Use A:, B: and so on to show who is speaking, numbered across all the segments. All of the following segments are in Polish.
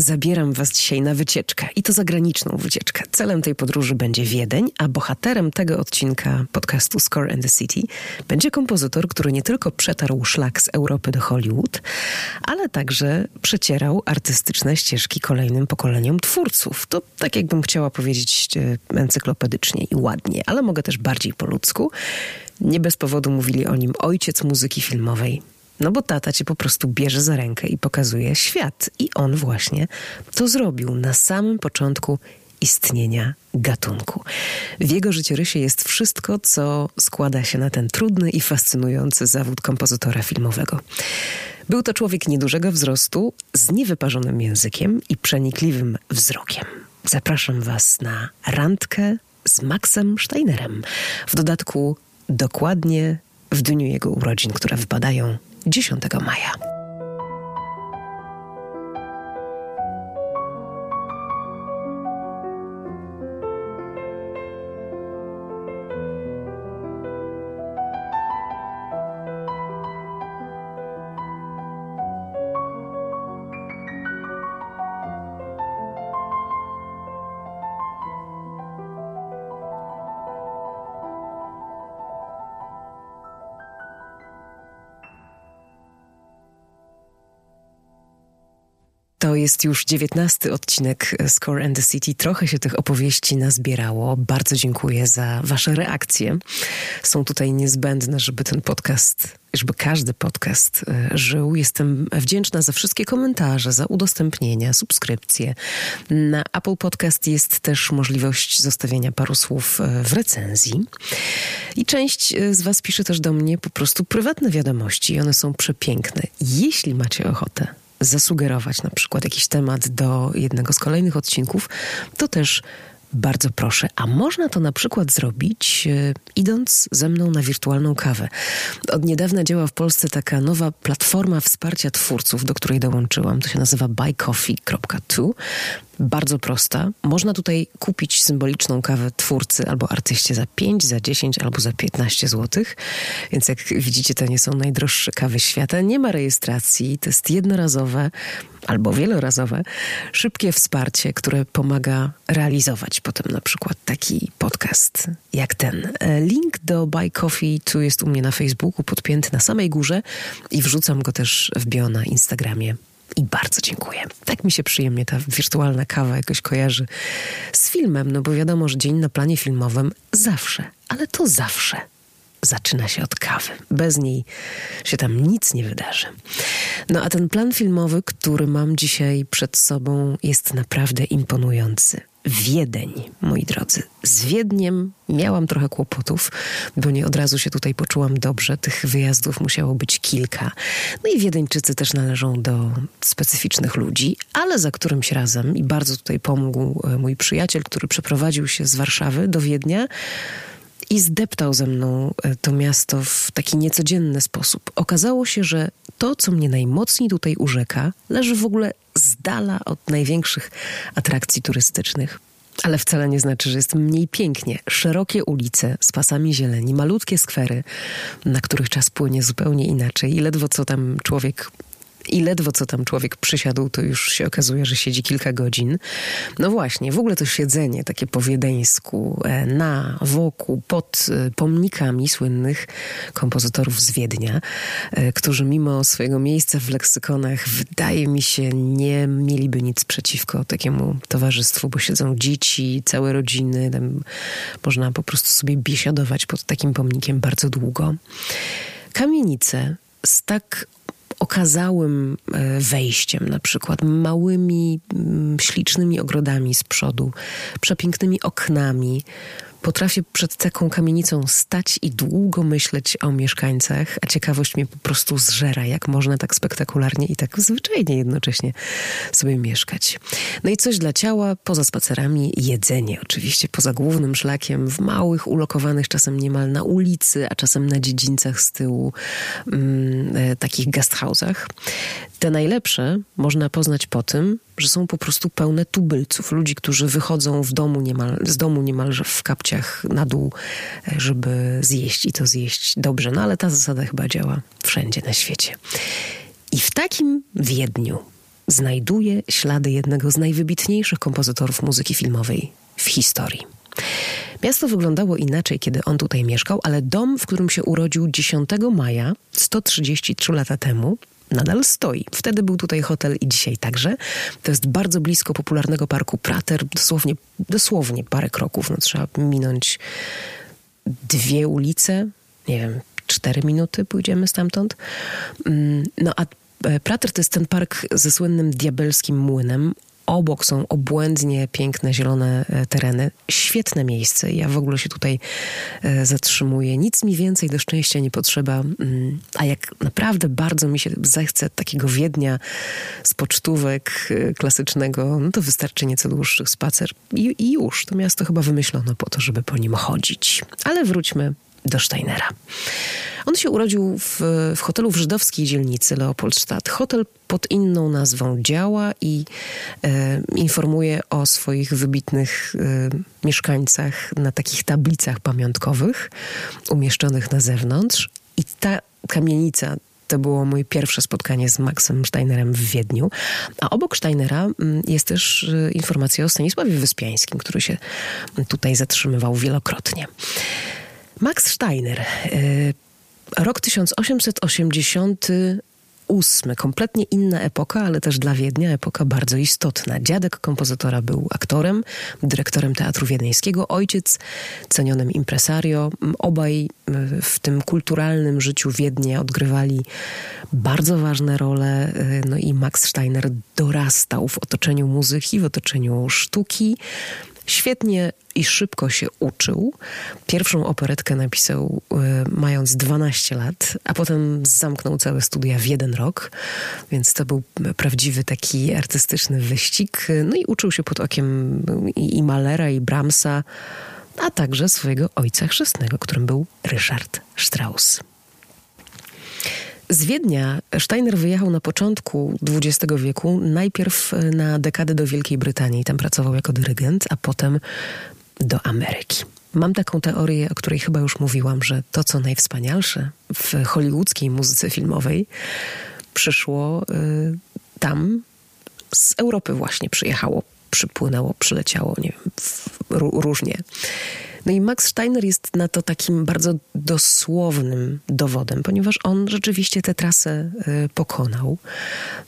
A: zabieram Was dzisiaj na wycieczkę i to zagraniczną wycieczkę. Celem tej podróży będzie Wiedeń, a bohaterem tego odcinka podcastu Score and the City będzie kompozytor, który nie tylko przetarł szlak z Europy do Hollywood, ale także przecierał artystyczne ścieżki kolejnym pokoleniom twórców. To tak jakbym chciała powiedzieć e, encyklopedycznie i ładnie, ale mogę też bardziej po ludzku. Nie bez powodu mówili o nim ojciec muzyki filmowej. No bo tata cię po prostu bierze za rękę i pokazuje świat. I on właśnie to zrobił na samym początku istnienia gatunku. W jego życiorysie jest wszystko, co składa się na ten trudny i fascynujący zawód kompozytora filmowego. Był to człowiek niedużego wzrostu, z niewyparzonym językiem i przenikliwym wzrokiem. Zapraszam Was na randkę z Maxem Steinerem. W dodatku dokładnie w dniu jego urodzin, które wypadają 10 maja. Jest już dziewiętnasty odcinek Score and the City. Trochę się tych opowieści nazbierało. Bardzo dziękuję za Wasze reakcje. Są tutaj niezbędne, żeby ten podcast, żeby każdy podcast e, żył. Jestem wdzięczna za wszystkie komentarze, za udostępnienia, subskrypcje. Na Apple Podcast jest też możliwość zostawienia paru słów e, w recenzji. I część e, z Was pisze też do mnie po prostu prywatne wiadomości. One są przepiękne. Jeśli macie ochotę zasugerować na przykład jakiś temat do jednego z kolejnych odcinków, to też bardzo proszę. A można to na przykład zrobić e, idąc ze mną na wirtualną kawę. Od niedawna działa w Polsce taka nowa platforma wsparcia twórców, do której dołączyłam. To się nazywa buycoffee.to bardzo prosta. Można tutaj kupić symboliczną kawę twórcy albo artyście za 5, za 10 albo za 15 zł. Więc jak widzicie, to nie są najdroższe kawy świata. Nie ma rejestracji, to jest jednorazowe albo wielorazowe, szybkie wsparcie, które pomaga realizować potem na przykład taki podcast jak ten. E, link do Buy Coffee tu jest u mnie na Facebooku podpięty na samej górze i wrzucam go też w bio na Instagramie i bardzo dziękuję. Tak mi się przyjemnie ta wirtualna kawa jakoś kojarzy z filmem, no bo wiadomo, że dzień na planie filmowym zawsze, ale to zawsze zaczyna się od kawy. Bez niej się tam nic nie wydarzy. No a ten plan filmowy, który mam dzisiaj przed sobą, jest naprawdę imponujący. Wiedeń, moi drodzy. Z Wiedniem miałam trochę kłopotów, bo nie od razu się tutaj poczułam dobrze. Tych wyjazdów musiało być kilka. No i Wiedeńczycy też należą do specyficznych ludzi, ale za którymś razem, i bardzo tutaj pomógł e, mój przyjaciel, który przeprowadził się z Warszawy do Wiednia, i zdeptał ze mną e, to miasto w taki niecodzienny sposób. Okazało się, że to, co mnie najmocniej tutaj urzeka, leży w ogóle z dala od największych atrakcji turystycznych. Ale wcale nie znaczy, że jest mniej pięknie. Szerokie ulice z pasami zieleni, malutkie skwery, na których czas płynie zupełnie inaczej i ledwo co tam człowiek i ledwo co tam człowiek przysiadł, to już się okazuje, że siedzi kilka godzin. No właśnie, w ogóle to siedzenie takie po wiedeńsku, e, na, wokół, pod e, pomnikami słynnych kompozytorów z Wiednia, e, którzy mimo swojego miejsca w leksykonach wydaje mi się nie mieliby nic przeciwko takiemu towarzystwu, bo siedzą dzieci, całe rodziny, tam można po prostu sobie biesiadować pod takim pomnikiem bardzo długo. Kamienice z tak okazałym e, wejściem, na przykład małymi, ślicznymi ogrodami z przodu, przepięknymi oknami, Potrafię przed taką kamienicą stać i długo myśleć o mieszkańcach, a ciekawość mnie po prostu zżera, jak można tak spektakularnie i tak zwyczajnie jednocześnie sobie mieszkać. No i coś dla ciała, poza spacerami, jedzenie oczywiście, poza głównym szlakiem, w małych, ulokowanych czasem niemal na ulicy, a czasem na dziedzińcach z tyłu, mm, e, takich guesthouse'ach. Te najlepsze można poznać po tym, że są po prostu pełne tubylców, ludzi, którzy wychodzą w domu niemal, z domu niemalże w kapciach na dół, e, żeby zjeść i to zjeść dobrze. No ale ta zasada chyba działa wszędzie na świecie. I w takim Wiedniu znajduje ślady jednego z najwybitniejszych kompozytorów muzyki filmowej w historii. Miasto wyglądało inaczej, kiedy on tutaj mieszkał, ale dom, w którym się urodził 10 maja 133 lata temu, nadal stoi. Wtedy był tutaj hotel i dzisiaj także. To jest bardzo blisko popularnego parku Prater, dosłownie, dosłownie parę kroków. No, trzeba minąć dwie ulice, nie wiem, cztery minuty pójdziemy stamtąd. Mm, no a e, Prater to jest ten park ze słynnym diabelskim młynem. Obok są obłędnie piękne, zielone e, tereny. Świetne miejsce. Ja w ogóle się tutaj e, zatrzymuję. Nic mi więcej do szczęścia nie potrzeba. Mm, a jak naprawdę bardzo mi się zechce takiego Wiednia z pocztówek e, klasycznego, no to wystarczy nieco dłuższy spacer. I, I już. To miasto chyba wymyślono po to, żeby po nim chodzić. Ale wróćmy do Steinera. On się urodził w, w hotelu w żydowskiej dzielnicy Leopoldstadt. Hotel pod inną nazwą działa i e, informuje o swoich wybitnych e, mieszkańcach na takich tablicach pamiątkowych umieszczonych na zewnątrz. I ta kamienica, to było moje pierwsze spotkanie z Maxem Steinerem w Wiedniu. A obok Steinera mm, jest też e, informacja o Stanisławie Wyspiańskim, który się tutaj zatrzymywał wielokrotnie. Max Steiner, y, rok 1888, kompletnie inna epoka, ale też dla Wiednia epoka bardzo istotna. Dziadek kompozytora był aktorem, dyrektorem Teatru Wiedeńskiego, ojciec cenionym impresario. Obaj y, w tym kulturalnym życiu Wiednia odgrywali bardzo ważne role. Y, no i Max Steiner dorastał w otoczeniu muzyki, w otoczeniu sztuki. Świetnie i szybko się uczył. Pierwszą operetkę napisał y, mając 12 lat, a potem zamknął całe studia w jeden rok, więc to był prawdziwy taki artystyczny wyścig. No i uczył się pod okiem i, i Malera, i Brahmsa, a także swojego ojca chrzestnego, którym był Ryszard Strauss. Z Wiednia Steiner wyjechał na początku XX wieku, najpierw na dekadę do Wielkiej Brytanii, tam pracował jako dyrygent, a potem do Ameryki. Mam taką teorię, o której chyba już mówiłam, że to, co najwspanialsze w hollywoodzkiej muzyce filmowej, przyszło y, tam, z Europy właśnie przyjechało, przypłynęło, przyleciało, nie wiem, różnie. No i Max Steiner jest na to takim bardzo dosłownym dowodem, ponieważ on rzeczywiście tę trasę y, pokonał.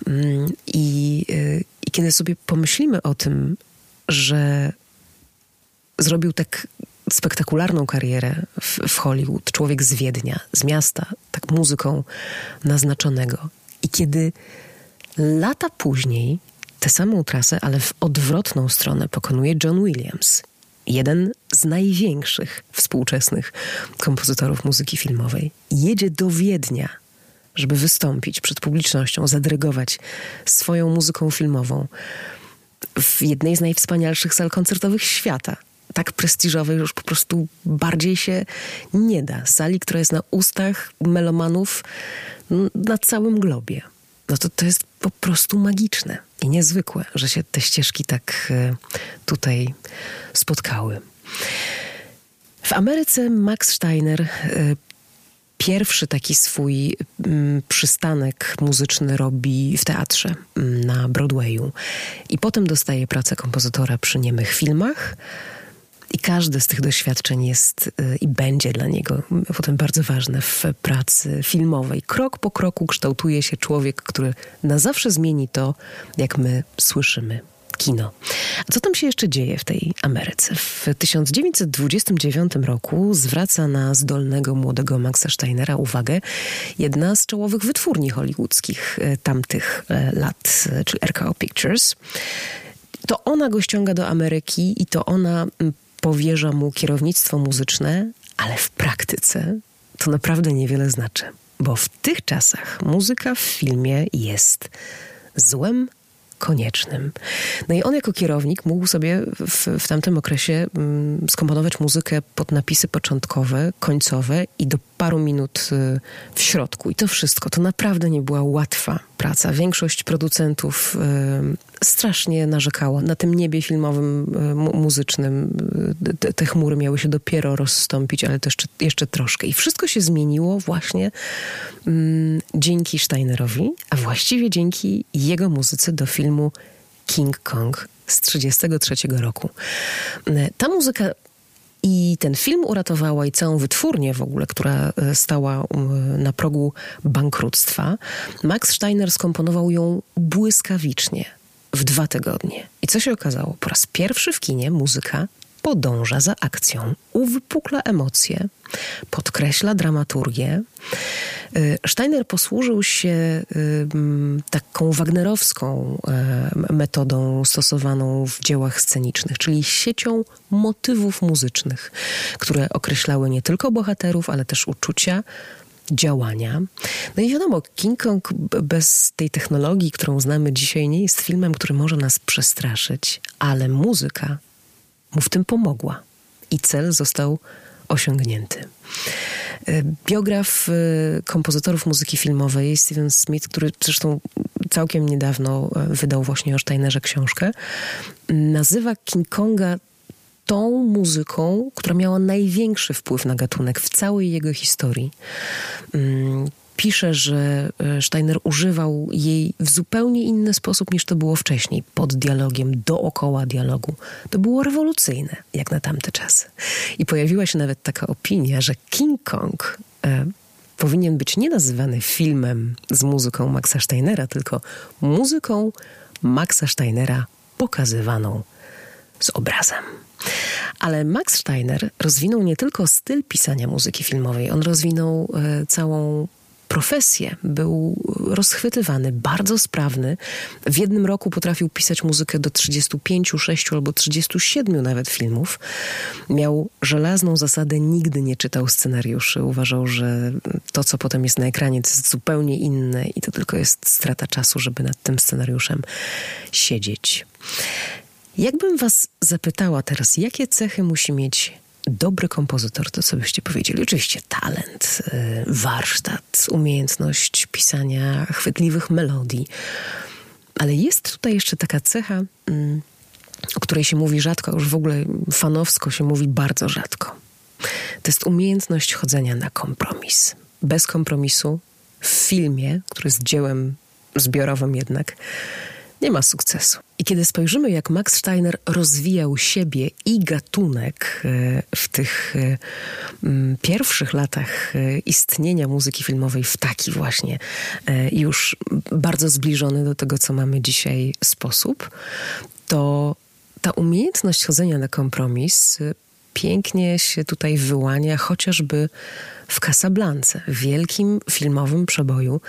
A: Mm, I, y, I kiedy sobie pomyślimy o tym, że zrobił tak spektakularną karierę w, w, Hollywood, człowiek z Wiednia, z miasta, tak muzyką naznaczonego. I kiedy lata później tę samą trasę, ale w odwrotną stronę pokonuje John Williams, jeden z największych współczesnych kompozytorów muzyki filmowej, jedzie do Wiednia, żeby wystąpić przed publicznością, zadrygować swoją muzyką filmową w jednej z najwspanialszych sal koncertowych świata – tak prestiżowej, że już po prostu bardziej się nie da. Sali, która jest na ustach melomanów na całym globie. No to to jest po prostu magiczne i niezwykłe, że się te ścieżki tak e, tutaj spotkały. W Ameryce Max Steiner e, pierwszy taki swój przystanek muzyczny robi w teatrze na Broadwayu. I potem dostaje pracę kompozytora przy niemych filmach. I każde z tych doświadczeń jest y, i będzie dla niego potem bardzo ważne w pracy filmowej. Krok po kroku kształtuje się człowiek, który na zawsze zmieni to, jak my słyszymy kino. A co tam się jeszcze dzieje w tej Ameryce? W 1929 roku zwraca na zdolnego młodego Maxa Steinera uwagę jedna z czołowych wytwórni hollywoodzkich y, tamtych y, lat, czyli RKO Pictures. To ona go ściąga do Ameryki i to ona powierza mu kierownictwo muzyczne, ale w praktyce to naprawdę niewiele znaczy, bo w tych czasach muzyka w filmie jest złem koniecznym. No i on jako kierownik mógł sobie w, w tamtym okresie mm, skomponować muzykę pod napisy początkowe, końcowe i do paru minut y, w środku. I to wszystko. To naprawdę nie była łatwa praca. Większość producentów y, strasznie narzekała. Na tym niebie filmowym, y, muzycznym te, chmury miały się dopiero rozstąpić, ale to jeszcze, jeszcze troszkę. I wszystko się zmieniło właśnie mm, dzięki Steinerowi, a właściwie dzięki jego muzyce do filmu King Kong z 1933 roku. Ta muzyka i ten film uratowała i całą wytwórnię w ogóle, która e, stała na progu bankructwa. Max Steiner skomponował ją błyskawicznie w dwa tygodnie. I co się okazało? Po raz pierwszy w kinie muzyka podąża za akcją, uwypukla emocje, podkreśla dramaturgię. Y, Steiner posłużył się y, taką wagnerowską y, metodą stosowaną w dziełach scenicznych, czyli siecią motywów muzycznych, które określały nie tylko bohaterów, ale też uczucia, działania. No i wiadomo, King Kong bez tej technologii, którą znamy dzisiaj, nie jest filmem, który może nas przestraszyć, ale muzyka mu w tym pomogła i cel został osiągnięty. E, biograf e, kompozytorów muzyki filmowej Steven Smith, który zresztą całkiem niedawno e, wydał właśnie o Steinerze książkę, nazywa King Konga tą muzyką, która miała największy wpływ na gatunek w całej jego historii. Pisze, że e, Steiner używał jej w zupełnie inny sposób niż to było wcześniej, pod dialogiem, dookoła dialogu. To było rewolucyjne, jak na tamte czasy. I pojawiła się nawet taka opinia, że King Kong e, powinien być nie nazywany filmem z muzyką Maxa Steinera, tylko muzyką Maxa Steinera pokazywaną z obrazem. Ale Max Steiner rozwinął nie tylko styl pisania muzyki filmowej, on rozwinął e, całą profesję. Był rozchwytywany, bardzo sprawny. W jednym roku potrafił pisać muzykę do 35, 6 albo 37 nawet filmów. Miał żelazną zasadę, nigdy nie czytał scenariuszy. Uważał, że to, co potem jest na ekranie, to jest zupełnie inne i to tylko jest strata czasu, żeby nad tym scenariuszem siedzieć. Jakbym was zapytała teraz, jakie cechy musi mieć dobry kompozytor, to co byście powiedzieli? Oczywiście talent, y, warsztat, umiejętność pisania chwytliwych melodii. Ale jest tutaj jeszcze taka cecha, mm, o której się mówi rzadko, już w ogóle fanowsko się mówi bardzo rzadko. To jest umiejętność chodzenia na kompromis. Bez kompromisu w filmie, który jest dziełem zbiorowym jednak, nie ma sukcesu. I kiedy spojrzymy, jak Max Steiner rozwijał siebie i gatunek e, w tych e, pierwszych latach e, istnienia muzyki filmowej w taki właśnie już bardzo zbliżony do tego, co mamy dzisiaj sposób, to ta umiejętność chodzenia na kompromis pięknie się tutaj wyłania, chociażby w Casablance, wielkim filmowym przeboju,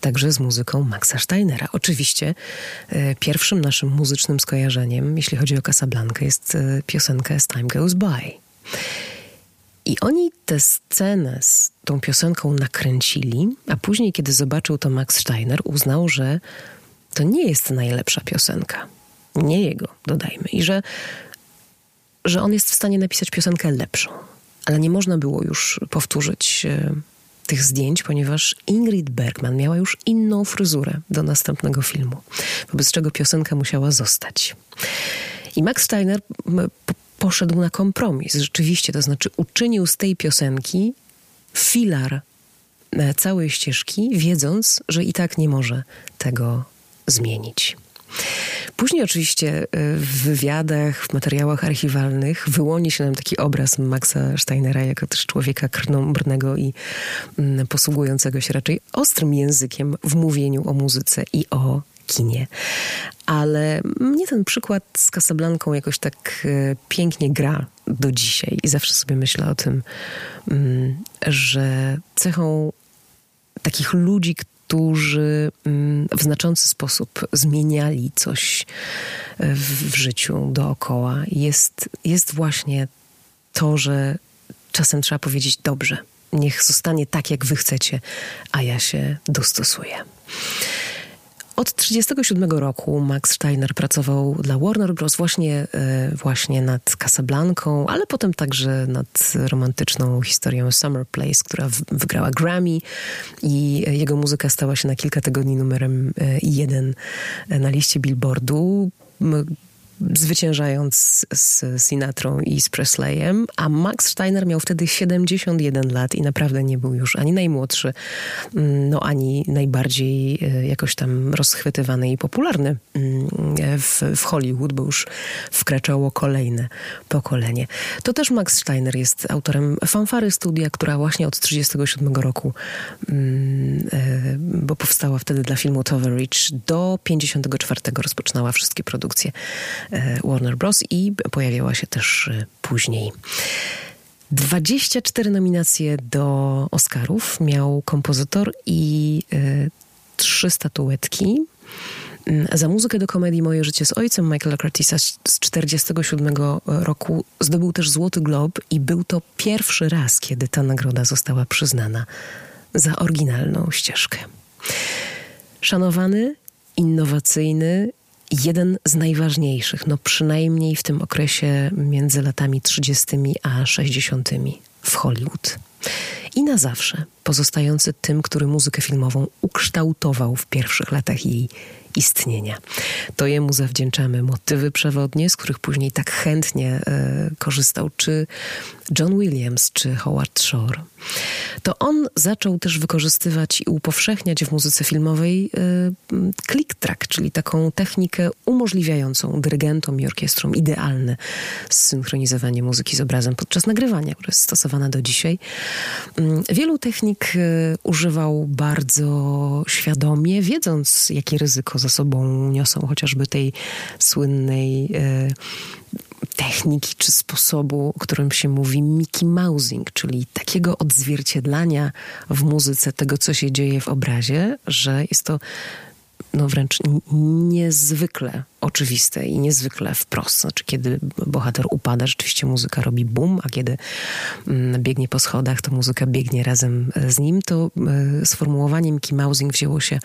A: także z muzyką Maxa Steinera. Oczywiście e, pierwszym naszym muzycznym skojarzeniem, jeśli chodzi o Casablankę, jest e, piosenka As Time Goes By. I oni tę scenę z tą piosenką nakręcili, a później, kiedy zobaczył to Max Steiner, uznał, że to nie jest najlepsza piosenka. Nie jego, dodajmy. I że, że on jest w stanie napisać piosenkę lepszą ale nie można było już powtórzyć e, tych zdjęć, ponieważ Ingrid Bergman miała już inną fryzurę do następnego filmu, wobec czego piosenka musiała zostać. I Max Steiner poszedł na kompromis, rzeczywiście, to znaczy uczynił z tej piosenki filar e, całej ścieżki, wiedząc, że i tak nie może tego zmienić. Później oczywiście e, w wywiadach, w materiałach archiwalnych wyłoni się nam taki obraz Maxa Steinera jako też człowieka krnąbrnego i mm, posługującego się raczej ostrym językiem w mówieniu o muzyce i o kinie. Ale mnie ten przykład z Casablanką jakoś tak e, pięknie gra do dzisiaj i zawsze sobie myślę o tym, mm, że cechą takich ludzi, którzy mm, w znaczący sposób zmieniali coś e, w, w życiu dookoła, jest, jest właśnie to, że czasem trzeba powiedzieć dobrze. Niech zostanie tak, jak wy chcecie, a ja się dostosuję. Od 1937 roku Max Steiner pracował dla Warner Bros. Właśnie, e, właśnie nad Casablanką, ale potem także nad romantyczną historią Summer Place, która wygrała Grammy i jego muzyka stała się na kilka tygodni numerem e, jeden na liście Billboardu zwyciężając z Sinatrą i z Presleyem, a Max Steiner miał wtedy 71 lat i naprawdę nie był już ani najmłodszy, mm, no ani najbardziej e, jakoś tam rozchwytywany i popularny mm, w, w Hollywood, bo już wkraczało kolejne pokolenie. To też Max Steiner jest autorem fanfary studia, która właśnie od 1937 roku, mm, e, bo powstała wtedy dla filmu Toverich, do 54 rozpoczynała wszystkie produkcje Warner Bros. i pojawiała się też e, później. 24 nominacje do Oscarów miał kompozytor i y, trzy statuetki. Mm, za muzykę do komedii Moje życie z ojcem Michaela Curtisa z 1947 roku zdobył też Złoty Glob i był to pierwszy raz, kiedy ta nagroda została przyznana za oryginalną ścieżkę. Szanowany, innowacyjny jeden z najważniejszych, no przynajmniej w tym okresie między latami 30. a 60. w Hollywood. I na zawsze pozostający tym, który muzykę filmową ukształtował w pierwszych latach jej istnienia. To jemu zawdzięczamy motywy przewodnie, z których później tak chętnie e, korzystał, czy John Williams, czy Howard Shore. To on zaczął też wykorzystywać i upowszechniać w muzyce filmowej e, click track, czyli taką technikę umożliwiającą dyrygentom i orkiestrom idealne zsynchronizowanie muzyki z obrazem podczas nagrywania, która jest stosowana do dzisiaj. Mm, wielu technik e, używał bardzo świadomie, wiedząc, jakie ryzyko za sobą niosą chociażby tej słynnej e, techniki czy sposobu, o którym się mówi Mickey Mousing, czyli takiego odzwierciedlania w muzyce tego, co się dzieje w obrazie, że jest to no wręcz niezwykle oczywiste i niezwykle wprost. Znaczy, kiedy bohater upada, rzeczywiście muzyka robi bum, a kiedy mm, biegnie po schodach, to muzyka biegnie razem z nim. To e, sformułowanie Mickey Mousing wzięło się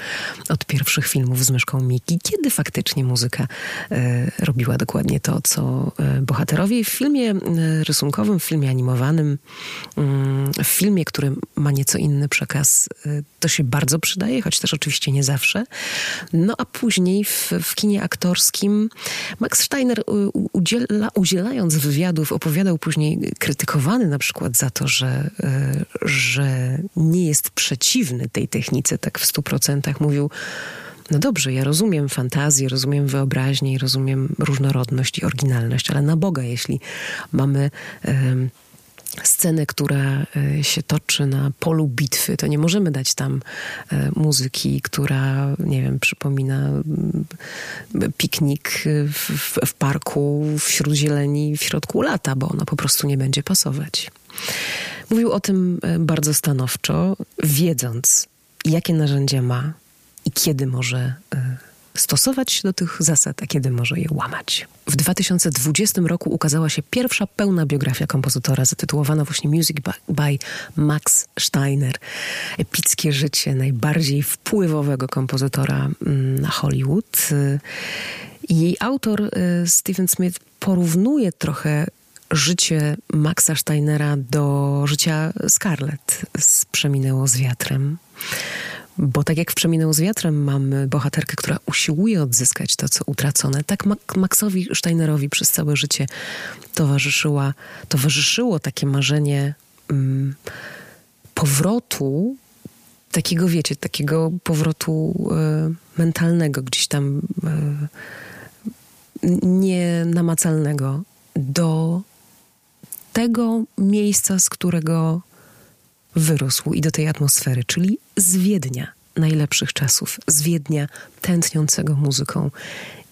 A: od pierwszych filmów z myszką Mickey, kiedy faktycznie muzyka e, robiła dokładnie to, co e, bohaterowie. W filmie rysunkowym, w filmie animowanym, mm, w filmie, który ma nieco inny przekaz, to się bardzo przydaje, choć też oczywiście nie zawsze. No a później w, w kinie aktorskim Max Steiner udziela, udzielając wywiadów opowiadał później, krytykowany na przykład za to, że, e, że nie jest przeciwny tej technice tak w stu procentach. Mówił, no dobrze, ja rozumiem fantazję, rozumiem wyobraźnię i rozumiem różnorodność i oryginalność, ale na Boga, jeśli mamy scenę, która e, się toczy na polu bitwy, to nie możemy dać tam e, muzyki, która, nie wiem, przypomina mm, piknik w, w parku wśród zieleni w środku lata, bo ona po prostu nie będzie pasować. Mówił o tym e, bardzo stanowczo, wiedząc, jakie narzędzia ma i kiedy może stosować się do tych zasad, a kiedy może je łamać. W 2020 roku ukazała się pierwsza pełna biografia kompozytora zatytułowana właśnie Music by Max Steiner. Epickie życie najbardziej wpływowego kompozytora mm, na Hollywood. Jej autor y, Stephen Smith porównuje trochę życie Maxa Steinera do życia Scarlett z Przeminęło z wiatrem. Bo tak jak w Przeminęło z wiatrem mamy bohaterkę, która usiłuje odzyskać to, co utracone, tak Maxowi Steinerowi przez całe życie towarzyszyła, towarzyszyło takie marzenie mm, powrotu, takiego wiecie, takiego powrotu y, mentalnego, gdzieś tam y, nienamacalnego do tego miejsca, z którego wyrósł i do tej atmosfery, czyli z Wiednia najlepszych czasów, z Wiednia tętniącego muzyką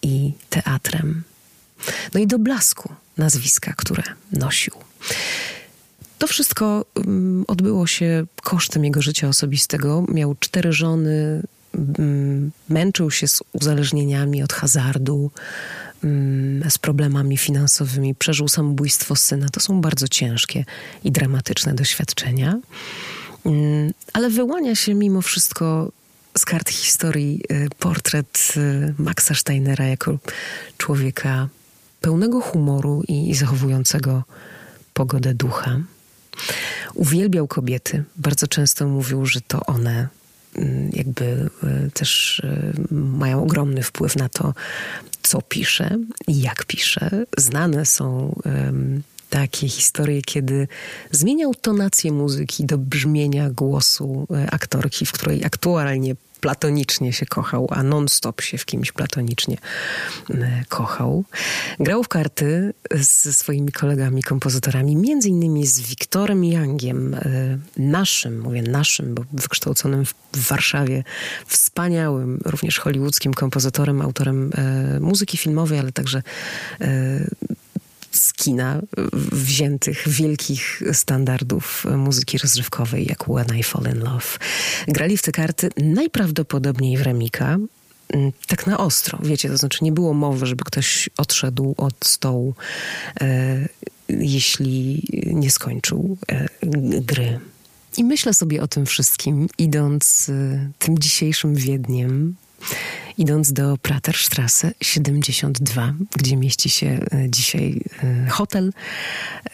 A: i teatrem. No i do blasku nazwiska, które nosił. To wszystko um, odbyło się kosztem jego życia osobistego. Miał cztery żony, um, męczył się z uzależnieniami od hazardu, z problemami finansowymi, przeżył samobójstwo syna. To są bardzo ciężkie i dramatyczne doświadczenia. Mm, ale wyłania się mimo wszystko z kart historii y, portret y, Maxa Steinera jako człowieka pełnego humoru i zachowującego pogodę ducha. Uwielbiał kobiety. Bardzo często mówił, że to one mm, jakby y, też mają ogromny wpływ na to, co pisze i jak pisze. Znane są takie historie, kiedy zmieniał tonację muzyki do brzmienia głosu e, aktorki, w której aktualnie platonicznie się kochał, a non-stop się w kimś platonicznie e, kochał. Grał w karty ze swoimi kolegami, kompozytorami, między innymi z Wiktorem Youngiem, e, naszym, mówię naszym, bo wykształconym w Warszawie, wspaniałym, również hollywoodzkim kompozytorem, autorem muzyki filmowej, ale także z kina wziętych wielkich standardów muzyki rozrywkowej, jak When I Fall in Love. Grali w te karty najprawdopodobniej w Remika, mm, tak na ostro, wiecie, to znaczy nie było mowy, żeby ktoś odszedł od stołu, e, jeśli nie skończył e, gry. I myślę sobie o tym wszystkim, idąc e, tym dzisiejszym Wiedniem, idąc do Praterstrasse 72, gdzie mieści się e, dzisiaj e, hotel,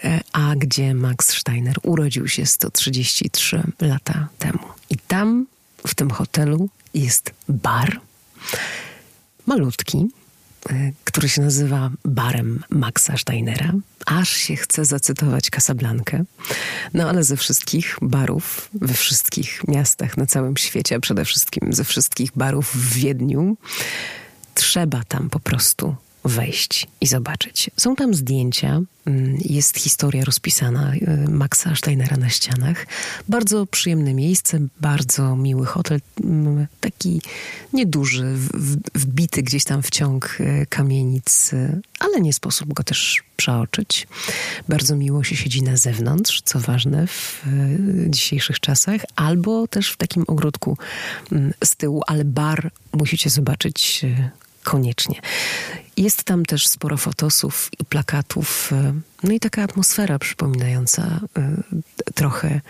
A: e, a gdzie Max Steiner urodził się 133 lata temu. I tam, w tym hotelu, jest bar malutki, który się nazywa barem Maxa Steinera. Aż się chce zacytować Casablankę. No ale ze wszystkich barów we wszystkich miastach na całym świecie, a przede wszystkim ze wszystkich barów w Wiedniu, trzeba tam po prostu wejść i zobaczyć. Są tam zdjęcia, mm, jest historia rozpisana y, Maxa Steinera na ścianach. Bardzo przyjemne miejsce, bardzo miły hotel, mm, taki nieduży, wbity gdzieś tam w ciąg y, kamienic, y, ale nie sposób go też przeoczyć. Bardzo miło się siedzi na zewnątrz, co ważne w dzisiejszych czasach, albo też w takim ogródku mm, z tyłu, ale bar musicie zobaczyć koniecznie. Jest tam też sporo fotosów i plakatów, e, no i taka atmosfera przypominająca e, trochę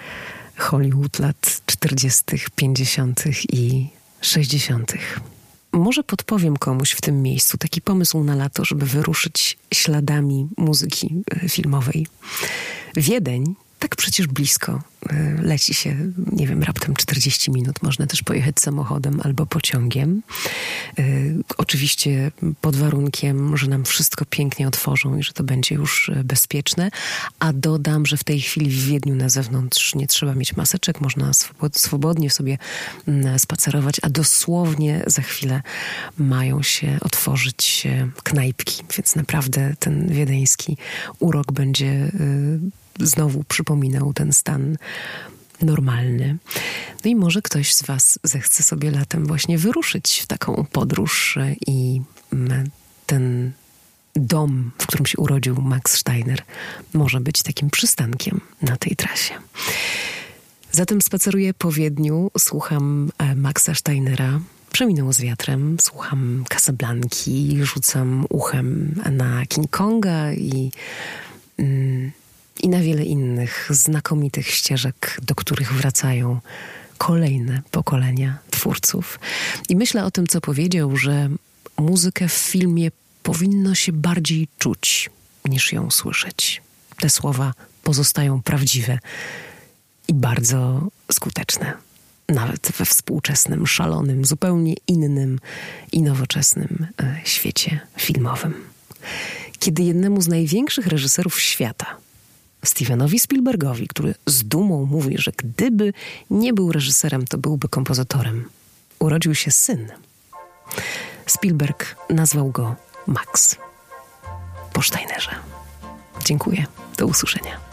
A: Hollywood lat 40., 50. i 60. Może podpowiem komuś w tym miejscu taki pomysł na lato, żeby wyruszyć śladami muzyki e, filmowej. Wiedeń tak przecież blisko. E, leci się, nie wiem, raptem 40 minut. Można też pojechać samochodem albo pociągiem. E, oczywiście pod warunkiem, że nam wszystko pięknie otworzą i że to będzie już e, bezpieczne. A dodam, że w tej chwili w Wiedniu na zewnątrz nie trzeba mieć maseczek, można swobodnie sobie mm, spacerować, a dosłownie za chwilę mają się otworzyć knajpki, więc naprawdę ten wiedeński urok będzie znowu przypominał ten stan normalny. No i może ktoś z Was zechce sobie latem właśnie wyruszyć w taką podróż i ten dom, w którym się urodził Max Steiner, może być takim przystankiem na tej trasie. Zatem spaceruję po Wiedniu, słucham e, Maxa Steinera. Przeminęło z wiatrem, słucham Casablanki, rzucam uchem na King Konga i mm, i na wiele innych znakomitych ścieżek, do których wracają kolejne pokolenia twórców. I myślę o tym, co powiedział, że muzykę w filmie powinno się bardziej czuć niż ją słyszeć. Te słowa pozostają prawdziwe i bardzo skuteczne. Nawet we współczesnym, szalonym, zupełnie innym i nowoczesnym e, świecie filmowym. Kiedy jednemu z największych reżyserów świata Stevenowi Spielbergowi, który z dumą mówi, że gdyby nie był reżyserem, to byłby kompozytorem. Urodził się syn. Spielberg nazwał go Max. Po Steinerze. Dziękuję. Do usłyszenia.